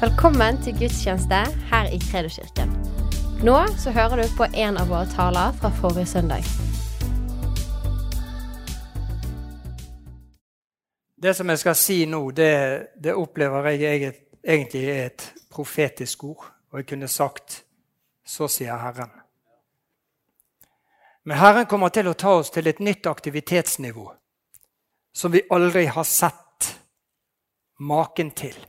Velkommen til gudstjeneste her i Kredoskirken. Nå så hører du på en av våre taler fra forrige søndag. Det som jeg skal si nå, det, det opplever jeg eget, egentlig er et profetisk ord. Og jeg kunne sagt 'Så sier Herren'. Men Herren kommer til å ta oss til et nytt aktivitetsnivå som vi aldri har sett maken til.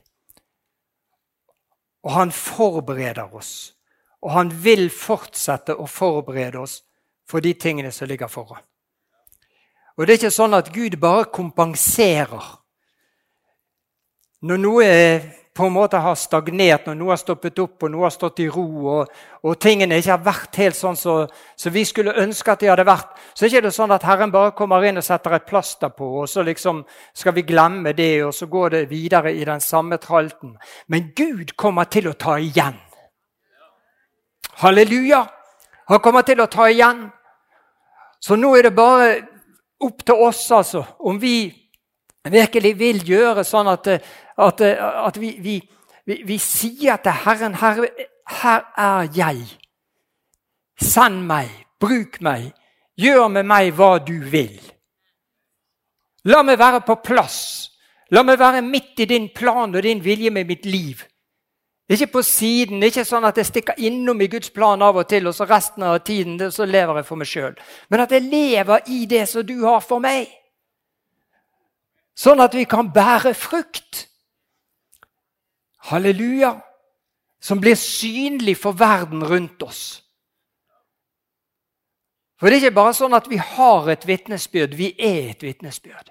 Og han forbereder oss. Og han vil fortsette å forberede oss for de tingene som ligger foran. Og det er ikke sånn at Gud bare kompenserer. Når noe på en måte har stagnert, når noe har stoppet opp og noe har stått i ro, og, og tingene ikke har vært helt sånn som så, så vi skulle ønske at de hadde vært, så er det ikke sånn at Herren bare kommer inn og setter et plaster på, og så liksom skal vi glemme det, og så går det videre i den samme tralten. Men Gud kommer til å ta igjen. Halleluja! Han kommer til å ta igjen. Så nå er det bare opp til oss, altså, om vi virkelig vil gjøre sånn at, at, at vi, vi, vi, vi, sier til Herren her, her er jeg. Send meg, bruk meg, gjør med meg hva du vil. La meg være på plass. La meg være midt i din plan og din vilje med mitt liv. Ikke på siden, ikke sånn at jeg stikker innom i Guds plan av og til, og så resten av tiden så lever jeg for meg sjøl. Men at jeg lever i det som du har for meg. Sånn at vi kan bære frukt. Halleluja. Som blir synlig for verden rundt oss. For det er ikke bare sånn at vi har et vitnesbyrd, vi er et vitnesbyrd.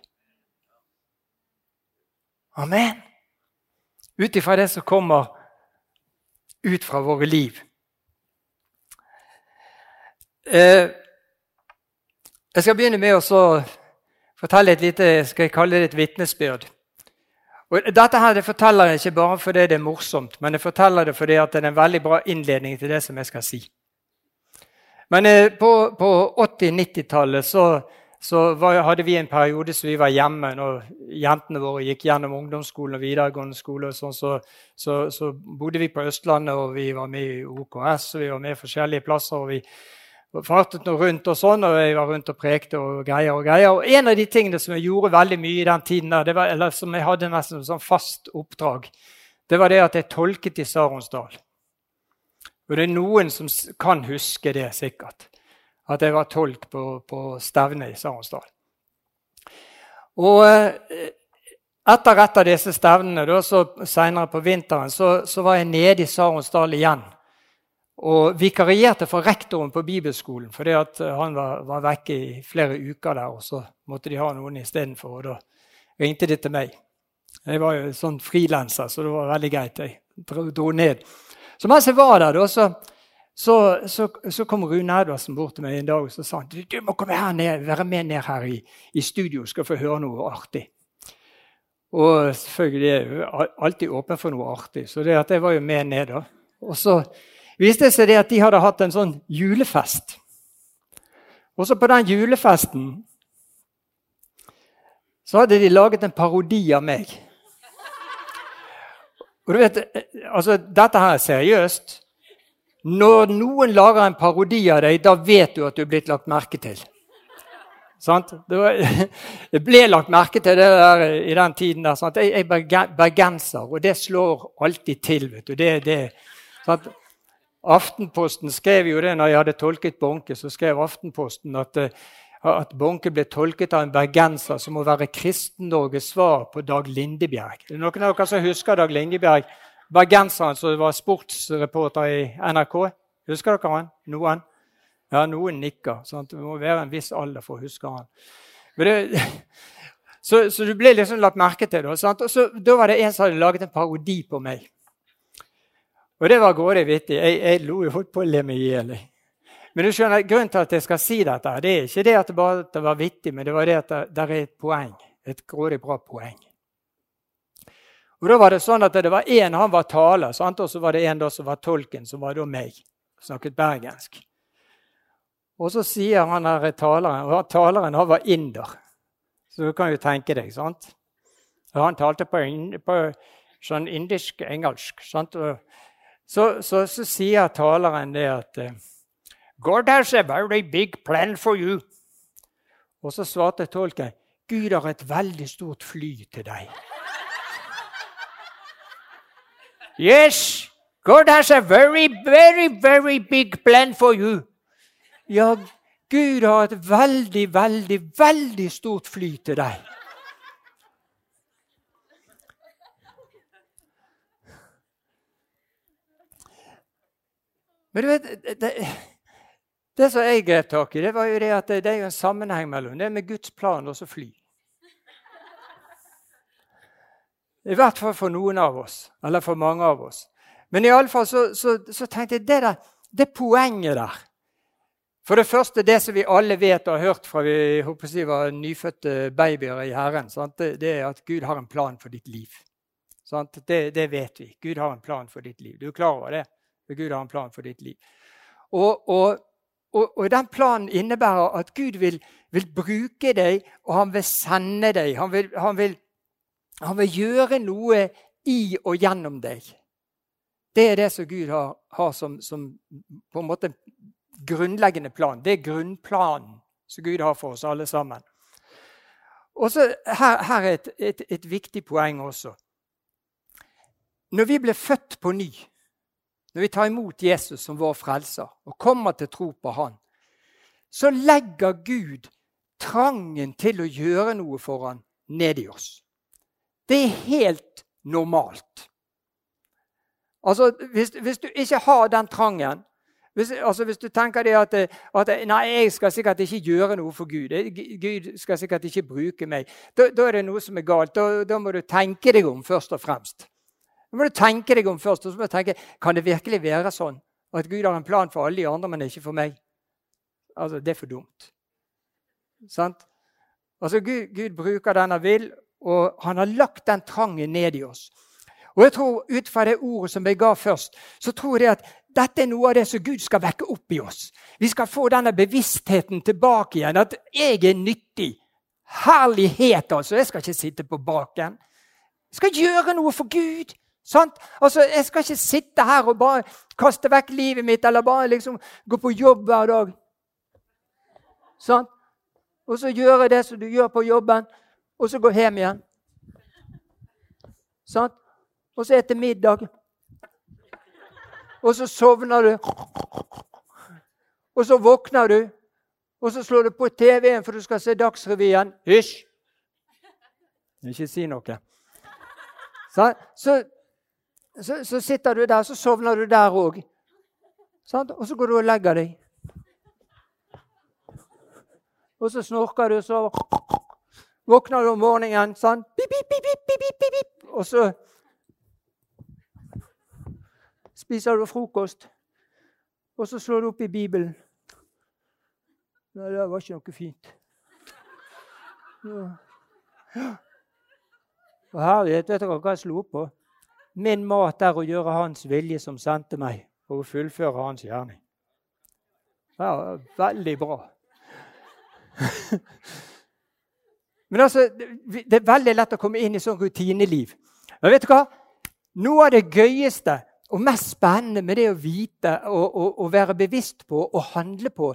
Amen. Ut ifra det som kommer ut fra våre liv. Eh, jeg skal begynne med å fortelle et lite skal jeg kalle det et vitnesbyrd. Og dette her det forteller jeg ikke bare fordi det er morsomt, men jeg forteller det fordi det er en veldig bra innledning til det som jeg skal si. Men eh, på, på 80-90-tallet så så var, hadde vi en periode så vi var hjemme når jentene våre gikk gjennom ungdomsskolen og videregående skole. og sånn, så, så, så, bodde vi på Østlandet, og vi var med i OKS og vi var med i forskjellige plasser. og vi fartet noe rundt og sånn, og jeg var rundt og prekte og greier. Og greier. Og en av de tingene som jeg gjorde veldig mye i den tiden, der, var, eller som jeg hadde nesten som fast oppdrag, det var det at jeg tolket i Saronsdal. Og det er noen som kan huske det sikkert at jeg var tolk på, på stevnet i Saronsdal. Og eh, etter et av disse stevnene, da, så senere på vinteren, så, så var jeg nede i Saronsdal igjen. Og vikarierte for rektoren på bibelskolen, fordi han var, var vekke i flere uker der. Og så måtte de ha noen istedenfor, og da ringte de til meg. Jeg var jo sånn frilanser, så det var veldig greit. Jeg dro ned. Så mens jeg var der, da, så så, så, så, kom Rune Edvardsen bort til meg en dag og så sa han, du, du må komme her ned, være med ned her i, i studio skal få høre noe artig. Og selvfølgelig er jeg alltid åpen for noe artig, så det at jeg var jo med ned. da. Og så viste det seg det at de hadde hatt en sånn julefest. Og så på den julefesten så hadde de laget en parodi av meg. Og du vet, altså, Dette her er seriøst. Når noen lager en parodi av deg, da vet du at du er blitt lagt merke til. Sant? Det, ble lagt merke til det der i den tiden. der, sant? Jeg er bergenser, og det slår alltid til. vet du. Det, det, sant? Aftenposten skrev jo det når jeg hadde tolket Bonke. så skrev Aftenposten at, eh, at Bonke ble tolket av en bergenser som må være Kristen-Norges svar på Dag Lindebjerg. Er det noen av dere som husker Dag Lindebjerg? bergenseren som var sportsreporter i NRK. Husker dere han? Noen? Ja, noen nikker. Sant? Det må være en viss alder for å huske han. Det, så, så, du ble liksom lagt merke til det. Sant? Og så, da var det en som hadde laget en parodi på meg. Og det var grådig vittig. Jeg, jeg lo jo holdt på å le meg i hjel. Men du skjønner, grunnen til at jeg skal si dette, det er ikke det at det bare var vittig, men det var det at det, er et poeng. Et grådig bra poeng. Og da var Det sånn at det var én han var taler, sant? og så var det en som var tolken, som var da meg. Snakket bergensk. Og så sier han her taleren og Taleren han var inder. Så du kan jo tenke deg. sant? Og han talte på, på sånn indisk-engelsk. Så, så, så, sier taleren det at eh, God has a very big plan for you. Og så svarte tolken Gud har et veldig stort fly til deg. Yes, God has a very, very, very big plan for you. Ja, Gud har et veldig, veldig, veldig stort fly til deg. Men du vet, det, det som jeg grep tak i, det var jo det at det, er en sammenheng mellom det med Guds plan og så fly. I hvert fall for noen av oss, eller for mange av oss. Men iallfall så, så, så tenkte jeg det, der, det poenget der For det første, det som vi alle vet og har hørt fra vi håper si, var nyfødte babyer i Herren, det, det, er at Gud har en plan for ditt liv. Det, det, vet vi. Gud har en plan for ditt liv. Du er klar over det? Gud har en plan for ditt liv. Og, og, og, og den planen innebærer at Gud vil, vil, bruke deg, og han vil sende deg. Han vil, han vil, han vil gjøre noe i og gjennom deg. Det er det som Gud har, har som, som, på en måte grunnleggende plan. Det er grunnplanen som Gud har for oss alle sammen. Og så her, her, er et, et, et viktig poeng også. Når vi blir født på ny, når vi tar imot Jesus som vår frelser og kommer til tro på han, så legger Gud trangen til å gjøre noe for han ned i oss. Det er helt normalt. Altså, hvis, hvis du ikke har den trangen hvis, altså, hvis du tenker at, at, nei, jeg skal sikkert ikke gjøre noe for Gud, Gud skal sikkert ikke bruke meg, da, da er det noe som er galt. Da, da må du tenke deg om først og fremst. Da må du tenke deg om først, og så må du tenke kan det virkelig være sånn at Gud har en plan for alle de andre, men ikke for meg. Altså, Det er for dumt. Sant? Altså, Gud, Gud bruker den han vil, og han har lagt den trangen ned i oss. Og jeg tror Ut fra det ordet som jeg ga først, så tror jeg at dette er noe av det som Gud skal vekke opp i oss. Vi skal få denne bevisstheten tilbake igjen. At jeg er nyttig. Herlighet, altså. Jeg skal ikke sitte på baken. Jeg skal gjøre noe for Gud. Sant? Altså, Jeg skal ikke sitte her og bare kaste vekk livet mitt eller bare liksom gå på jobb hver dag. Sant? Og så gjøre det som du gjør på jobben, og så gå hjem igjen. Sant? Og så etter middag. Og så sovner du. Og så våkner du, og så slår du på TV-en for du skal se Dagsrevyen. Hysj! Ikke si noe. Sånn? så så, så, sitter du der, så sovner du der òg. Og så går du og legger deg. Og så snorker du, og så våkner du om morgenen sånn bip, bip, bip, Og så spiser du frokost. Og så slår du opp i Bibelen. Nei, det var ikke noe fint. Ja. Og herlighet, vet dere hva jeg slo opp på? Min mat er å gjøre Hans vilje som sendte meg, og å fullføre Hans gjerning. Ja, veldig bra. Men altså, Det er veldig lett å komme inn i sånn rutineliv. Men vet du hva? Noe av det gøyeste og mest spennende med det å vite og, og, og være bevisst på og handle på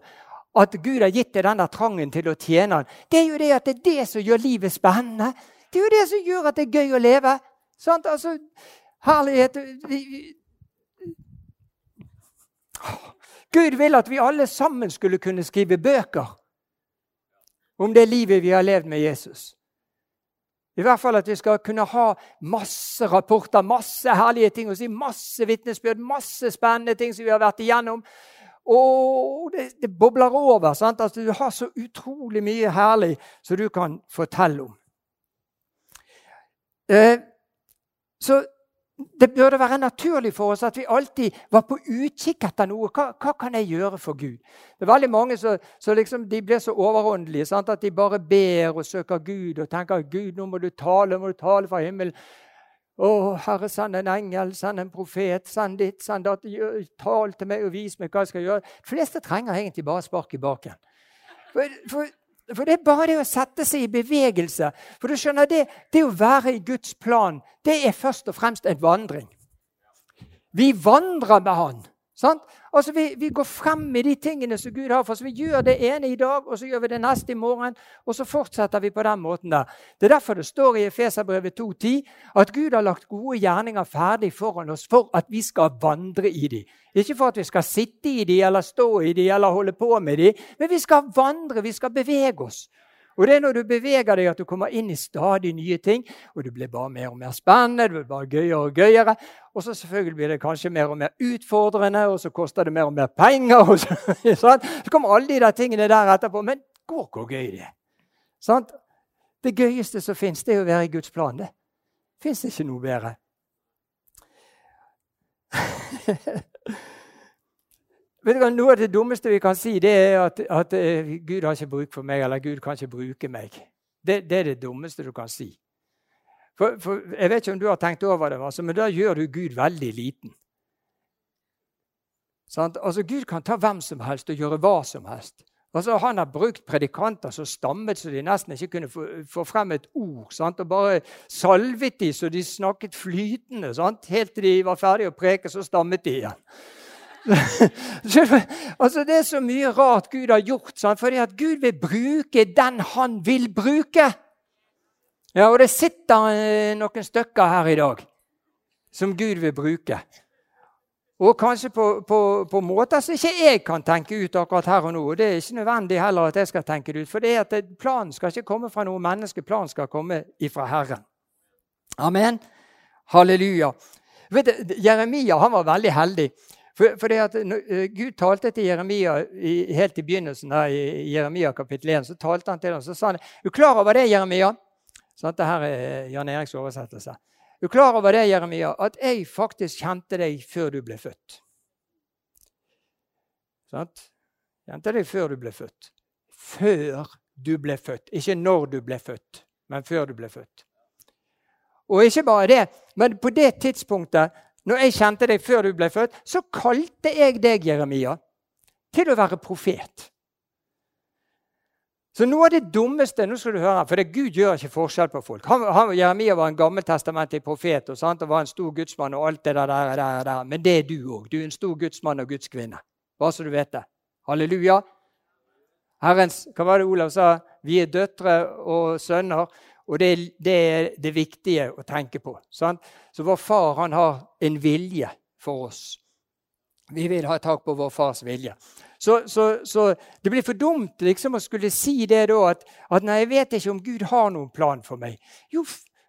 at Gud har gitt deg denne trangen til å tjene han, det er jo det at det er det som gjør livet spennende. Det er jo det som gjør at det er gøy å leve. Sant? Altså, Herlighet Gud vil at vi alle sammen skulle kunne skrive bøker om det livet vi har levd med Jesus. I hvert fall at vi skal kunne ha masse rapporter, masse herlige ting å si, masse vitnesbyrd, masse spennende ting som vi har vært igjennom. Og det, det bobler over. sant? Altså, du har så utrolig mye herlig som du kan fortelle om. Eh, så det burde være naturlig for oss at vi alltid var på utkikk etter noe. Hva, hva kan jeg gjøre for Gud? Det er veldig mange som liksom, blir så overåndelige sant? at de bare ber og søker Gud og tenker Gud, nå må du tale, må du tale fra himmelen. Å, Herre, send en engel, send en profet, send ditt, send datt. Tal til meg og vis meg hva jeg skal gjøre. De fleste trenger egentlig bare spark i baken. For, for For det er bare det å sette seg i bevegelse. For du skjønner, det, det å være i Guds plan, det er først og fremst en vandring. Vi vandrer med Han. Sant? Altså, vi, vi, går frem med de tingene som Gud har for oss. Vi gjør det ene i dag, og så gjør vi det neste i morgen. Og så fortsetter vi på den måten der. Det er derfor det står i Efeserbrevet 2,10 at Gud har lagt gode gjerninger ferdig foran oss for at vi skal vandre i dem. Ikke for at vi skal sitte i dem eller stå i dem eller holde på med dem, men vi skal vandre, vi skal bevege oss. Og det er når du beveger deg, at du kommer inn i stadig nye ting. Og det blir bare mer og mer spennende, det blir bare gøyere og gøyere. Og så selvfølgelig blir det kanskje mer og mer utfordrende, og så koster det mer og mer penger. Og så, så kommer alle de der tingene der etterpå. Men gå hvor gøy det er. Sånn? Det gøyeste som fins, det er å være i Guds plan. Det fins ikke noe bedre. Vet du hva, Noe av det dummeste vi kan si, det er at, at uh, Gud har ikke bruk for meg, eller Gud kan ikke bruke meg. Det, det er det dummeste du kan si. For, for, Jeg vet ikke om du har tenkt over det, altså, men da gjør du Gud veldig liten. Sånn? Altså, Gud kan ta hvem som helst og gjøre hva som helst. Altså, han har brukt predikanter som stammet så de nesten ikke kunne få, få frem et ord. Sant? Og bare salvet de så de snakket flytende. Sant? Helt til de var ferdige å preke, så stammet de igjen. altså Det er så mye rart Gud har gjort, sant? fordi at Gud vil bruke den han vil bruke. Ja, Og det sitter eh, noen stykker her i dag som Gud vil bruke. Og kanskje på, på, på, måter som ikke jeg kan tenke ut akkurat her og nå. og Det er ikke nødvendig heller at jeg skal tenke det ut. For det at planen skal ikke komme fra noe menneske, planen skal komme ifra Herren. Amen. Halleluja. Vet du, Jeremia han var veldig heldig. For, for at, uh, Gud talte til Jeremia i, helt i begynnelsen her, i Jeremia kapittel 1. Så talte han til ham, så sa han er du klar over det, Jeremia? Sånn, dette her er Jan Eriks oversettelse. Er du klar over det, Jeremia, at jeg faktisk kjente deg før du ble født? Sånn? Kjente deg før du ble født. Før du ble født. Ikke når du ble født, men før du ble født. Og ikke bare det, men på det tidspunktet når jeg kjente deg før du ble født, så kalte jeg deg, Jeremia, til å være profet. Så noe av det dummeste nå skal du høre, for det, Gud gjør ikke forskjell på folk. Han, han, Jeremia var en gammeltestamentlig profet og, sant, og var en stor gudsmann. og alt det der, der, der, der. Men det er du òg. Du er en stor gudsmann og gudskvinne. Bare så du vet det. Halleluja. Herrens, Hva var det Olav sa? Vi er døtre og sønner. Og det, det, er det viktige å tenke på. Sant? Så vår far han har en vilje for oss. Vi vil ha tak på vår fars vilje. Så, så, så det blir for dumt liksom, å skulle si det da, at, at nei, jeg vet ikke om Gud har noen plan for meg. Jo,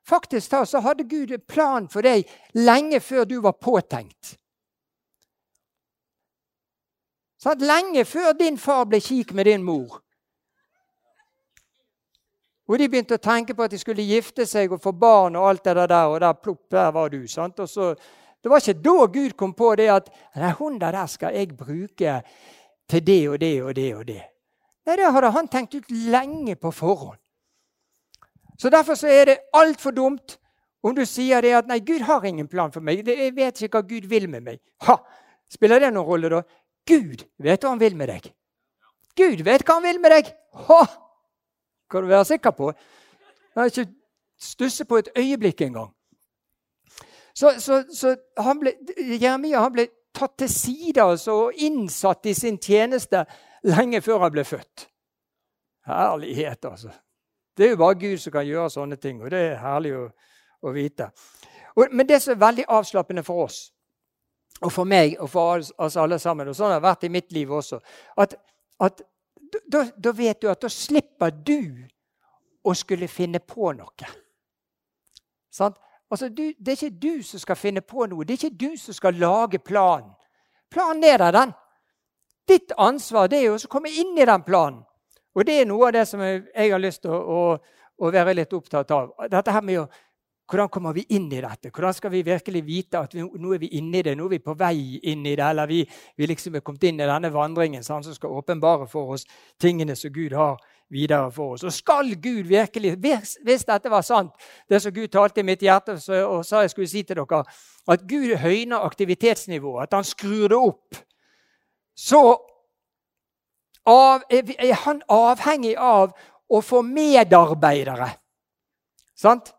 faktisk da, så hadde Gud en plan for deg lenge før du var påtenkt. Sånn, lenge før din far ble kik med din mor. Og de begynte å tenke på at de skulle gifte seg og få barn, og alt det der, og der plopp, der var du. sant? Og så, Det var ikke da Gud kom på det at nei, hun der, skal jeg bruke til det og det og det og det. Nei, Det hadde han tenkt ut lenge på forhånd. Så Derfor så er det altfor dumt om du sier det at nei, Gud har ingen plan for meg. Jeg vet ikke hva Gud vil med meg. Ha! Spiller det noen rolle, da? Gud vet hva han vil med deg. Gud vet hva han vil med deg. Ha! Kan du være sikker på. Jeg har ikke stusset på et øyeblikk engang. Så, så, så han ble, Jeremia han ble tatt til side altså, og innsatt i sin tjeneste lenge før han ble født. Herlighet, altså. Det er jo bare Gud som kan gjøre sånne ting, og det er herlig å, å vite. Og, men det som er veldig avslappende for oss, og for meg og for oss alle sammen, og sånn har det vært i mitt liv også, at, at da, da, vet du at da slipper du å skulle finne på noe. Altså, du, det er ikke du som skal finne på noe. Det er ikke du som skal lage planen. Planen er der, den. Ditt ansvar det er jo å komme inn i den planen. Og det er noe av det som jeg, har lyst til å, å, å, være litt opptatt av. Dette her med å hvordan kommer vi inn i dette? Hvordan skal vi virkelig vite at vi, nå er vi inne i det? Nå er vi på vei inn i det, eller vi, vi liksom er kommet inn i denne vandringen så som skal åpenbare for oss tingene som Gud har videre for oss. Og skal Gud virkelig, hvis, hvis dette var sant, det som Gud talte i mitt hjerte så, og sa jeg skulle si til dere, at Gud høyner aktivitetsnivået, at han skrur det opp, så av, er han avhengig av å få medarbeidere. Sant?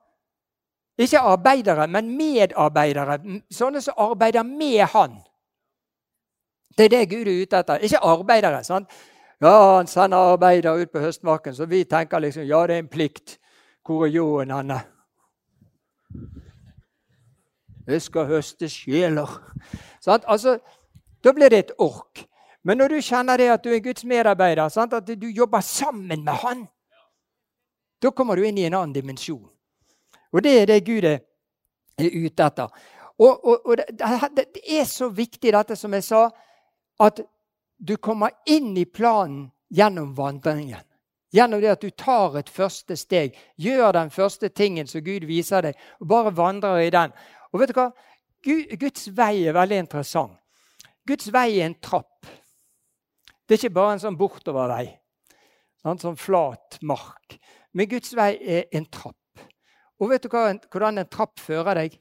Ikke arbeidere, men medarbeidere. Sånne som arbeider med han. Det er det Gud er ute etter. Ikke arbeidere. sant? Ja, han sender arbeidere ut på høstmarken, så vi tenker liksom ja, det er en plikt. Hvor er ljåen henne? Jeg skal høste sjeler. Sånn? Altså, da blir det et ork. Men når du kjenner det at du er Guds medarbeider, sånn? at du jobber sammen med Han, da kommer du inn i en annen dimensjon. Og det er det Gud er ute etter. Og, og, og det, det, er så viktig, dette som jeg sa, at du kommer inn i planen gjennom vandringen. Gjennom det at du tar et første steg, gjør den første tingen som Gud viser deg, og bare vandrer i den. Og vet du hva? Guds vei er veldig interessant. Guds vei er en trapp. Det er ikke bare en sånn bortovervei, en sånn flat mark. Men Guds vei er en trapp. Og vet du hva, hvordan en trapp fører deg?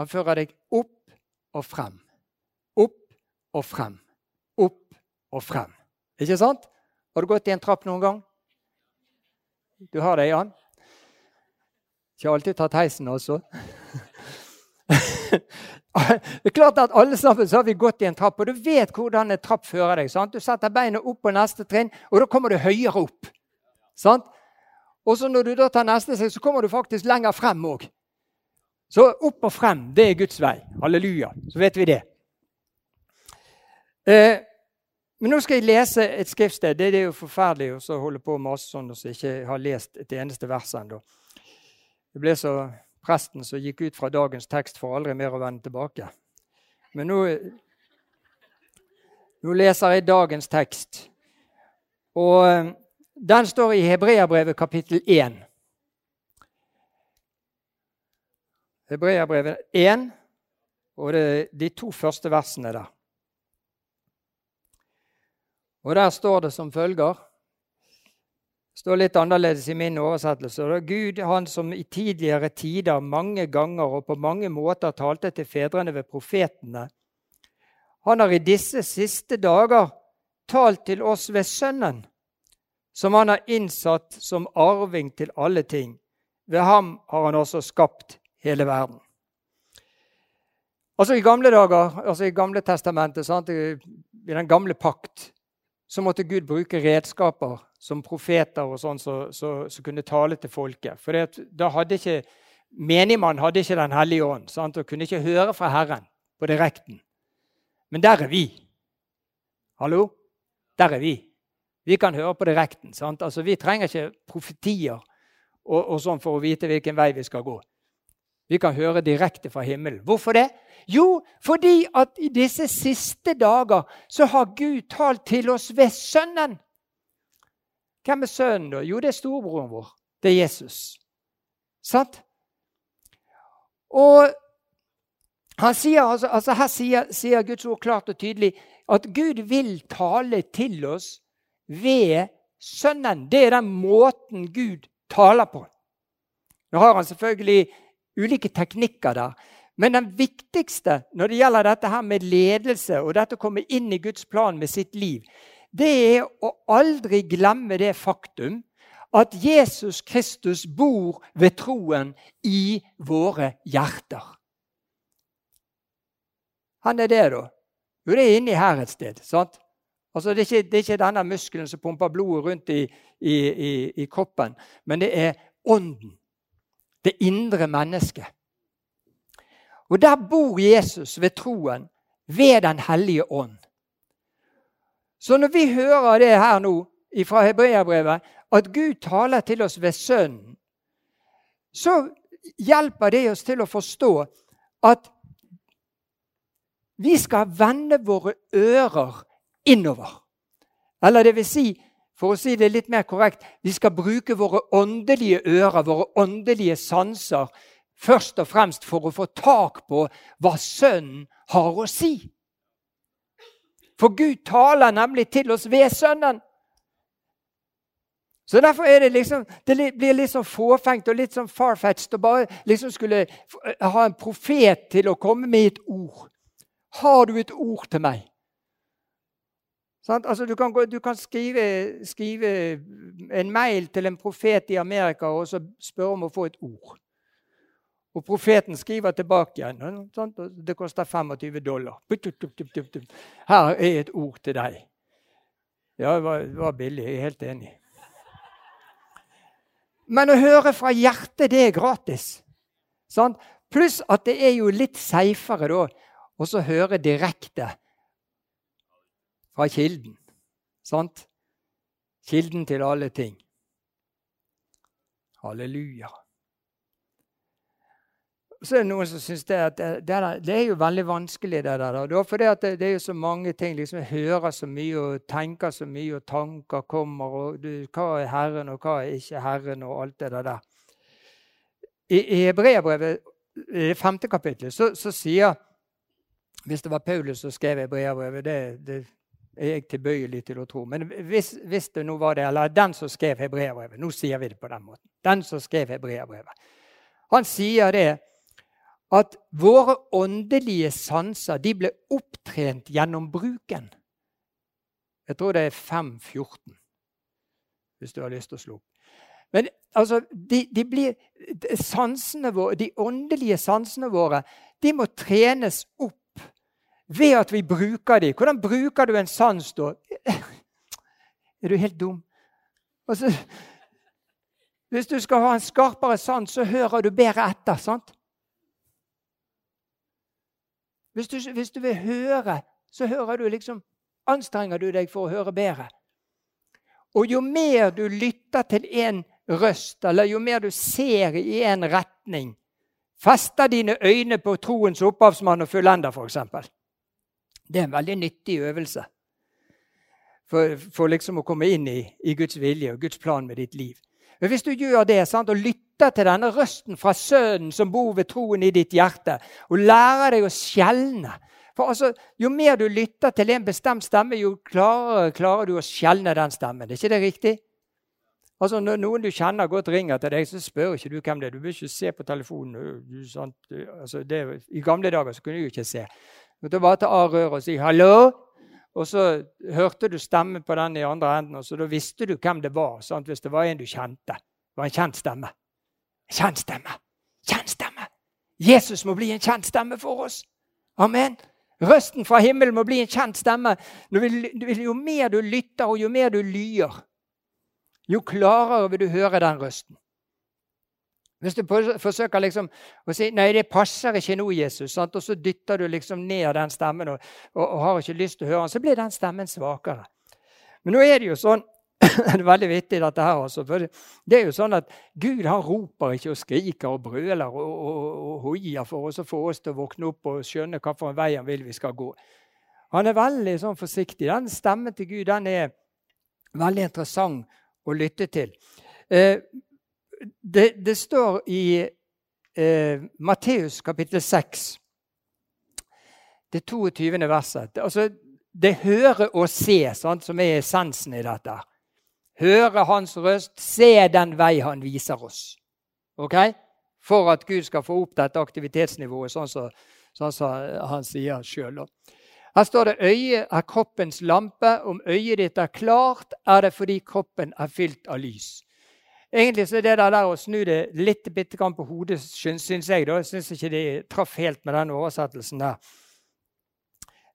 Han fører deg opp og frem. Opp og frem. Opp og frem. Ikke sant? Har du gått i en trapp noen gang? Du har det, Jan? Ikke alltid tatt heisen, altså. det er klart at Alle sammen så har vi gått i en trapp, og du vet hvordan en trapp fører deg. Sant? Du setter beina opp på neste trinn, og da kommer du høyere opp. Sant? Og så når du da tar neste steg, så kommer du faktisk lenger frem òg. Så opp og frem, det er Guds vei. Halleluja. Så vet vi det. Eh, men nå skal jeg lese et skriftsted. Det er jo forferdelig å holde på med masse sånn og så ikke har lest et eneste vers ennå. Det ble så presten som gikk ut fra dagens tekst for aldri mer å vende tilbake. Men nå, nå leser jeg dagens tekst. Og eh, den står i Hebreabrevet kapittel 1. Hebreabrevet 1, og det er de to første versene der. Og der står det som følger Det står litt annerledes i min oversettelse. Er Gud, han som i tidligere tider mange ganger og på mange måter talte til fedrene ved profetene, han har i disse siste dager talt til oss ved Sønnen, som han har innsatt som arving til alle ting. Ved ham har han også skapt hele verden. Altså I gamle dager, altså i Gamle testamentet, sant, i den gamle pakt, så måtte Gud bruke redskaper som profeter og sånn som kunne tale til folket. For da hadde ikke menigmann hadde ikke Den hellige ånd sant? og kunne ikke høre fra Herren på direkten. Men der er vi. Hallo? Der er vi. Vi kan høre på direkten. Sant? Altså, vi trenger ikke profetier og, og sånn for å vite hvilken vei vi skal gå. Vi kan høre direkte fra himmelen. Hvorfor det? Jo, fordi at i disse siste dager så har Gud talt til oss ved Sønnen. Hvem er Sønnen, da? Jo, det er storebroren vår. Det er Jesus. Sant? Og han sier, altså, altså Her sier, sier, Guds ord klart og tydelig at Gud vil tale til oss ved Sønnen. Det er den måten Gud taler på. Nå har han selvfølgelig ulike teknikker der. Men den viktigste når det gjelder dette her med ledelse og dette å komme inn i Guds plan med sitt liv, det er å aldri glemme det faktum at Jesus Kristus bor ved troen i våre hjerter. Han er det, da. Jo, det er inni her et sted. sant? Altså, det, er ikke, det er ikke denne muskelen som pumper blodet rundt i, i, i, i kroppen, men det er ånden. Det indre mennesket. Og der bor Jesus ved troen, ved Den hellige ånd. Så når vi hører det her nå fra Hebreabrevet, at Gud taler til oss ved Sønnen, så hjelper det oss til å forstå at vi skal vende våre ører innover. Eller det vil si, for å si det litt mer korrekt, vi skal bruke våre åndelige ører, våre åndelige sanser, først og fremst for å få tak på hva Sønnen har å si. For Gud taler nemlig til oss ved Sønnen. Så Derfor er det liksom, det blir litt sånn fåfengt og litt sånn farfetched å bare liksom skulle ha en profet til å komme med et ord. Har du et ord til meg? Altså, du kan, gå, du kan skrive, skrive, en mail til en profet i Amerika og spørre om å få et ord. Og profeten skriver tilbake igjen. Sant? Det koster 25 dollar. Her er et ord til deg. Ja, det var, det var billig. Jeg er helt enig. Men å høre fra hjertet, det er gratis. Sant? Pluss at det er jo litt seifere da å høre direkte fra kilden. Sant? Kilden til alle ting. Halleluja. Så er det noen som syns det, det, det, er jo veldig vanskelig, det der. For det, det, er jo så mange ting. liksom Jeg hører så mye og tenker så mye, og tanker kommer. og du, Hva er Herren, og hva er ikke Herren, og alt det der. I, i Hebreabrevet, i det femte kapittelet, så, så, sier Hvis det var Paulus som skrev Hebreabrevet, det, det er jeg tilbøyelig til å tro. Men hvis, hvis, det nå var det, eller den som skrev hebreerbrevet Nå sier vi det på den måten. Den som skrev hebreerbrevet. Han sier det at våre åndelige sanser de ble opptrent gjennom bruken. Jeg tror det er 5.14, hvis du har lyst til å slå opp. Men altså, de, de blir, sansene våre, de åndelige sansene våre de må trenes opp ved at vi bruker dem. Hvordan bruker du en sans da? Er du helt dum? Altså, hvis du skal ha en skarpere sans, så hører du bedre etter. sant? Hvis du, hvis du vil høre, så hører du liksom Anstrenger du deg for å høre bedre. Og jo mer du lytter til en røst, eller jo mer du ser i en retning, fester dine øyne på troens opphavsmann og fullender, f.eks. Det er en veldig nyttig øvelse for, for liksom å komme inn i, i, Guds vilje og Guds plan med ditt liv. Men Hvis du gjør det sant, og lytter til denne røsten fra Sønnen som bor ved troen i ditt hjerte, og lærer deg å skjelne for altså, Jo mer du lytter til en bestemt stemme, jo klarere klarer du å skjelne den stemmen. Er ikke det riktig? Altså, Når noen du kjenner godt ringer til deg, så spør ikke du hvem det er. Du vil ikke se på telefonen. Du, altså, det, I gamle dager så kunne du ikke se. Måtte bare ta av røret og si 'hallo'. Og så hørte du stemmen på den i andre enden, og så da visste du hvem det var. Sant? Hvis det var en du kjente. Det var en kjent stemme. Kjent stemme. Kjent stemme. Jesus må bli en kjent stemme for oss. Amen. Røsten fra himmelen må bli en kjent stemme. Jo mer du lytter, og jo mer du lyer, jo klarere vil du høre den røsten. Hvis du forsøker liksom å si nei, det passer ikke nå, Jesus, sant? og så dytter du liksom ned den stemmen og, og, og, har ikke lyst til å høre den, så blir den stemmen svakere. Men nå er det jo sånn det er veldig vittig, dette her. Altså, for det er jo sånn at Gud han roper ikke og skriker og brøler og, og, og hoier for oss å få oss til å våkne opp og skjønne hvilken vei han vil vi skal gå. Han er veldig sånn forsiktig. Den stemmen til Gud den er veldig interessant å lytte til. Eh, det, det står i eh, Matteus kapittel 6, det 22. verset. Altså, det høre og se sant, som er essensen i dette. Høre hans røst, se den vei han viser oss. Ok? For at Gud skal få opp dette aktivitetsnivået, sånn som, sånn så han sier sjøl. Her står det 'øyet er kroppens lampe'. Om øyet ditt er klart, er det fordi kroppen er fylt av lys. Egentlig så er det der å snu det litt bitte grann på hodet, syns jeg. da. Jeg syns ikke de traff helt med den oversettelsen der.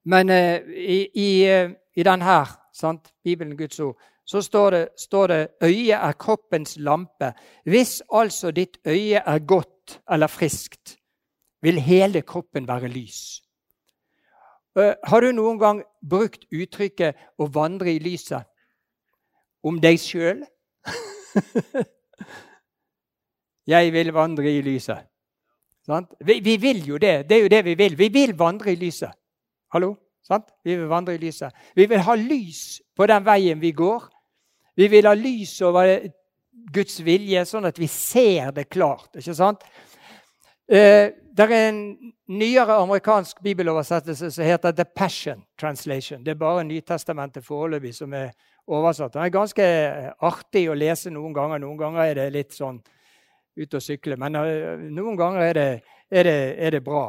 Men uh, i, i, uh, i den her, sant? Bibelen, Guds ord, så står det, står det 'øyet er kroppens lampe'. Hvis altså ditt øye er godt eller friskt, vil hele kroppen være lys. Uh, har du noen gang brukt uttrykket 'å vandre i lyset' om deg sjøl? Jeg vil vandre i lyset. Vi, vi, vil jo det. Det er jo det vi vil. Vi vil vandre i lyset. Hallo? Sant? Vi vil vandre i lyset. Vi vil ha lys på den veien vi går. Vi vil ha lys over Guds vilje, sånn at vi ser det klart. ikke sant? Eh, det er en nyere amerikansk bibeloversettelse som heter The Passion Translation. Det er bare Nytestamentet foreløpig som er oversatt. Den er ganske artig å lese noen ganger. Noen ganger er det litt sånn ut å sykle. Men uh, noen ganger er det, er det, er det bra.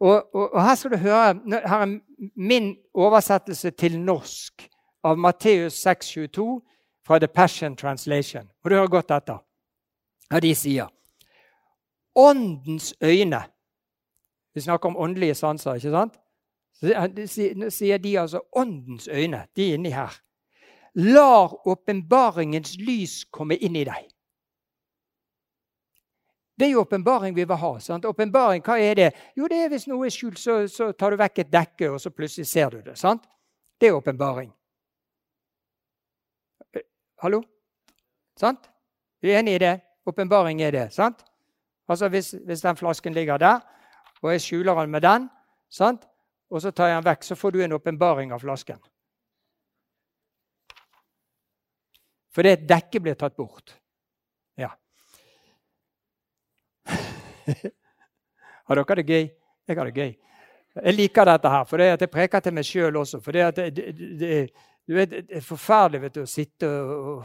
Og, og, og, her skal du høre Her er min oversettelse til norsk av Matteus 6,22 fra The Passion Translation. Og du hører godt etter. Ja, de sier Åndens øyne Vi snakker om åndelige sanser, ikke sant? Så sier de altså åndens øyne. De er inni her. Lar åpenbaringens lys komme inn i deg. Det er jo åpenbaring vi vil ha. sant? Åpenbaring, hva er det? Jo, det er hvis noe er skjult, så, så, tar du vekk et dekke, og så plutselig ser du det. sant? Det er åpenbaring. Eh, hallo? Sant? Du er enig i det? Åpenbaring er det. sant? Altså hvis, hvis, den flasken ligger der, og jeg skjuler den med den, sant? og så tar jeg den vekk, så får du en åpenbaring av flasken. Fordi dekket blir tatt bort. Ja. har dere det gøy? Jeg har det gøy. Jeg liker dette her, for det at jeg preker til meg sjøl også. For det, det, det, det, er forferdelig vet du, å sitte og,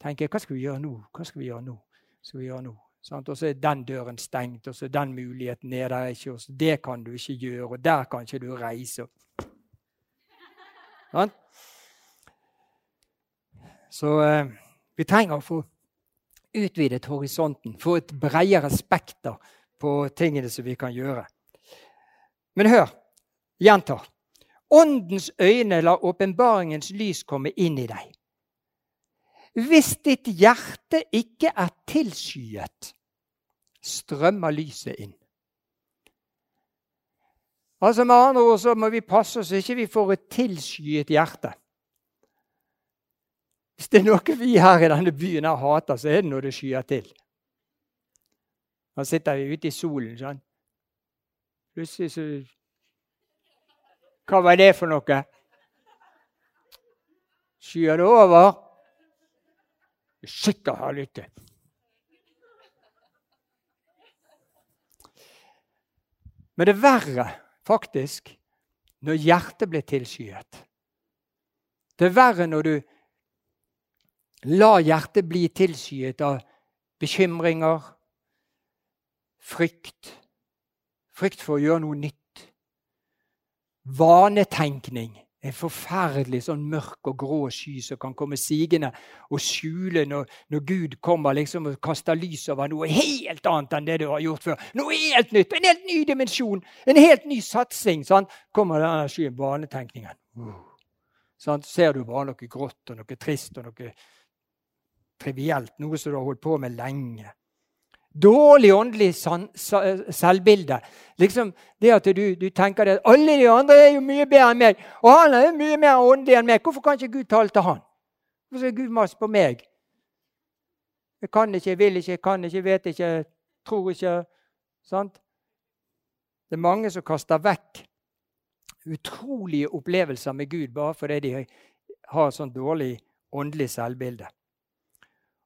tenke Hva skal vi gjøre nå? Hva skal vi gjøre nå? Skal vi gjøre nå? Og så er den døren stengt, og så er den muligheten er der ikke. Og det kan du ikke gjøre, og der kan ikke du reise. Sånn? Så eh, vi trenger å få utvidet horisonten, få et bredere spekter på tingene som vi kan gjøre. Men hør, gjentar. Åndens øyne lar åpenbaringens lys komme inn i deg. Hvis ditt hjerte ikke er tilskyet, strømmer lyset inn. Altså Med andre ord så må vi passe oss så ikke vi får et tilskyet hjerte. Hvis det er noe vi her i denne byen har hater, så er det når det skyer til. Da sitter vi ute i solen sånn. Plutselig så Hva var det for noe? Skyer det over? Sikkert har lyttet. Men det er verre, faktisk, når hjertet blir tilskyet. Det er verre når du lar hjertet bli tilskyet av bekymringer, frykt, frykt for å gjøre noe nytt, vanetenkning. En forferdelig sånn mørk og grå sky som kan komme sigende og skjule når, når, Gud kommer liksom og kaster lys over noe helt annet enn det du har gjort før. Noe helt nytt, En helt ny dimensjon, en helt ny satsing. Sånn. Kommer denne skyen, vanetenkningen. Uh. Sånn. Ser du bare noe grått og noe trist og noe trivielt, noe som du har holdt på med lenge. Dårlig åndelig selvbilde. Liksom det at du, du, tenker at alle de andre er jo mye bedre enn meg, og han er jo mye mer åndelig enn meg. Hvorfor kan ikke Gud tale til han? Hvorfor skal Gud mase på meg? Jeg kan ikke, jeg vil ikke, jeg kan ikke, jeg vet ikke, jeg tror ikke. Sant? Det er mange som kaster vekk utrolige opplevelser med Gud bare fordi de har sånn dårlig åndelig selvbilde.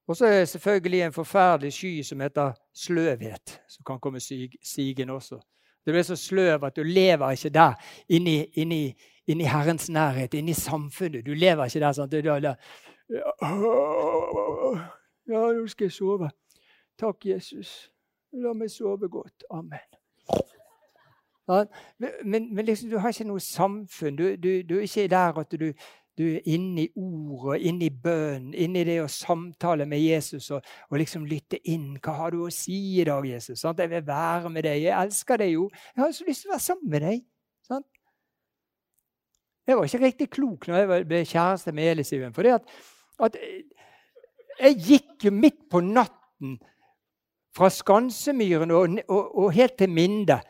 Og så er det selvfølgelig en forferdelig sky som heter sløvhet, som kan komme sigende også. Du blir så sløv at du lever ikke der, inni, inni, inni Herrens nærhet, inni samfunnet. Du lever ikke der sånn at du da, Ja, nå skal jeg sove. Takk, Jesus. La meg sove godt. Amen. Ja, men, men liksom, du har ikke noe samfunn. Du, du, du er ikke der at du, du er inne i ordet, inne i bønnen, inne i det å samtale med Jesus og, og, liksom lytte inn. Hva har du å si i dag, Jesus? Sant? Jeg vil være med deg. Jeg elsker deg jo. Jeg har så lyst til å være sammen med deg. Sant? Jeg var ikke riktig klok når jeg ble kjæreste med Elisiven. For at, at jeg gikk jo midt på natten fra Skansemyren og, og, og helt til Minde